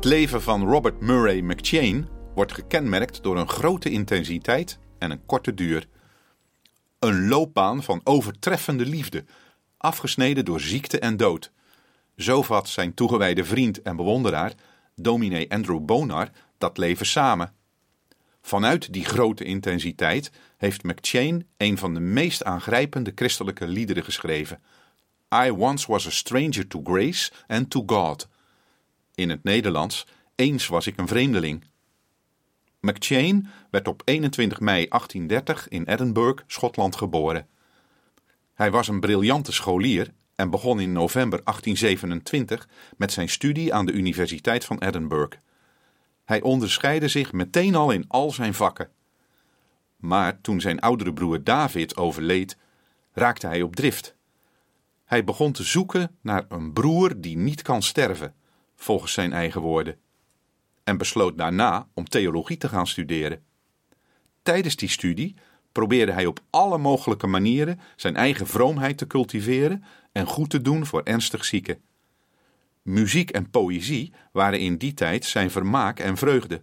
Het leven van Robert Murray McChain wordt gekenmerkt door een grote intensiteit en een korte duur. Een loopbaan van overtreffende liefde, afgesneden door ziekte en dood. Zo vat zijn toegewijde vriend en bewonderaar, dominee Andrew Bonar, dat leven samen. Vanuit die grote intensiteit heeft McChain een van de meest aangrijpende christelijke liederen geschreven. I once was a stranger to grace and to God. In het Nederlands, eens was ik een vreemdeling. McChain werd op 21 mei 1830 in Edinburgh, Schotland geboren. Hij was een briljante scholier en begon in november 1827 met zijn studie aan de Universiteit van Edinburgh. Hij onderscheidde zich meteen al in al zijn vakken. Maar toen zijn oudere broer David overleed, raakte hij op drift. Hij begon te zoeken naar een broer die niet kan sterven, volgens zijn eigen woorden, en besloot daarna om theologie te gaan studeren. Tijdens die studie probeerde hij op alle mogelijke manieren zijn eigen vroomheid te cultiveren en goed te doen voor ernstig zieken. Muziek en poëzie waren in die tijd zijn vermaak en vreugde.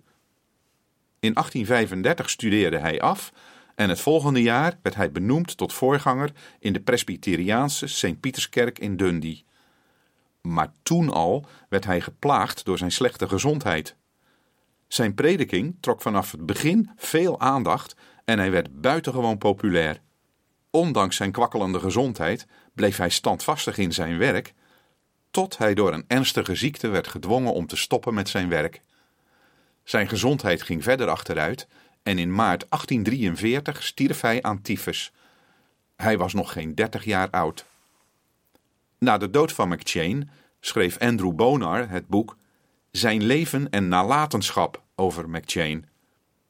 In 1835 studeerde hij af en het volgende jaar werd hij benoemd tot voorganger in de Presbyteriaanse Sint-Pieterskerk in Dundee. Maar toen al werd hij geplaagd door zijn slechte gezondheid. Zijn prediking trok vanaf het begin veel aandacht en hij werd buitengewoon populair. Ondanks zijn kwakkelende gezondheid bleef hij standvastig in zijn werk, tot hij door een ernstige ziekte werd gedwongen om te stoppen met zijn werk. Zijn gezondheid ging verder achteruit en in maart 1843 stierf hij aan tyfus. Hij was nog geen dertig jaar oud. Na de dood van McChain schreef Andrew Bonar het boek Zijn leven en nalatenschap over McChain.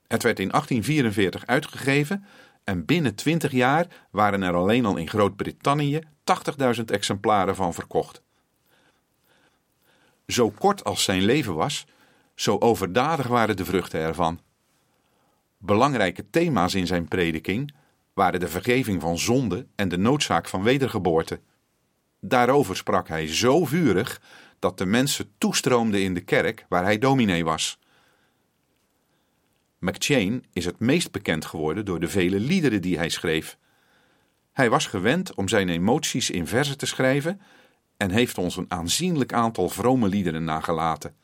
Het werd in 1844 uitgegeven en binnen 20 jaar waren er alleen al in Groot-Brittannië 80.000 exemplaren van verkocht. Zo kort als zijn leven was, zo overdadig waren de vruchten ervan. Belangrijke thema's in zijn prediking waren de vergeving van zonde en de noodzaak van wedergeboorte. Daarover sprak hij zo vurig dat de mensen toestroomden in de kerk waar hij dominee was. McChain is het meest bekend geworden door de vele liederen die hij schreef. Hij was gewend om zijn emoties in verzen te schrijven en heeft ons een aanzienlijk aantal vrome liederen nagelaten.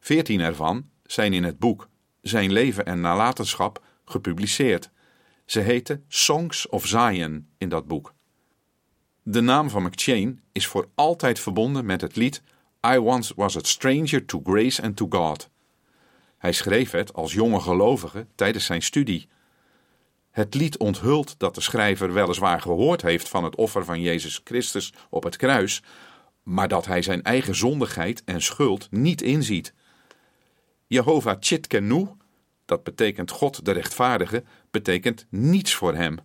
Veertien ervan zijn in het boek Zijn leven en nalatenschap gepubliceerd. Ze heten Songs of Zion in dat boek. De naam van McChain is voor altijd verbonden met het lied I once was a stranger to grace and to God. Hij schreef het als jonge gelovige tijdens zijn studie. Het lied onthult dat de schrijver weliswaar gehoord heeft van het offer van Jezus Christus op het kruis, maar dat hij zijn eigen zondigheid en schuld niet inziet. Jehovah Chitkenu, dat betekent God de rechtvaardige, betekent niets voor hem.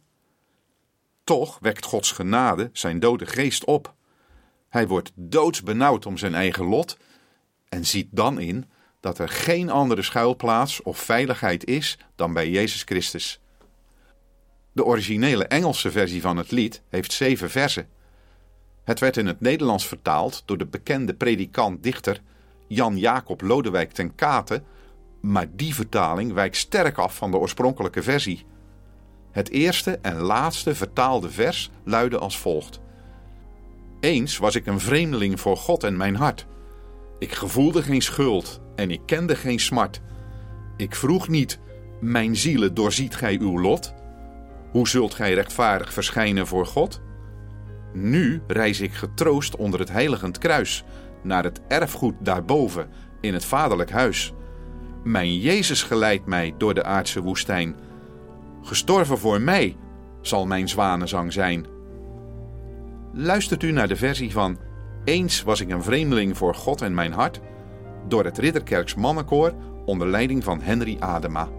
Toch wekt Gods genade zijn dode geest op. Hij wordt doodsbenauwd om zijn eigen lot en ziet dan in dat er geen andere schuilplaats of veiligheid is dan bij Jezus Christus. De originele Engelse versie van het lied heeft zeven versen. Het werd in het Nederlands vertaald door de bekende predikant-dichter Jan Jacob Lodewijk ten Kate, maar die vertaling wijkt sterk af van de oorspronkelijke versie. Het eerste en laatste vertaalde vers luidde als volgt: Eens was ik een vreemdeling voor God en mijn hart. Ik gevoelde geen schuld en ik kende geen smart. Ik vroeg niet: Mijn zielen doorziet gij uw lot? Hoe zult gij rechtvaardig verschijnen voor God? Nu reis ik getroost onder het heiligend kruis naar het erfgoed daarboven in het vaderlijk huis. Mijn Jezus geleidt mij door de aardse woestijn. Gestorven voor mij zal mijn zwanenzang zijn. Luistert u naar de versie van Eens was ik een vreemdeling voor God en mijn hart door het Ridderkerks mannenkoor onder leiding van Henry Adema.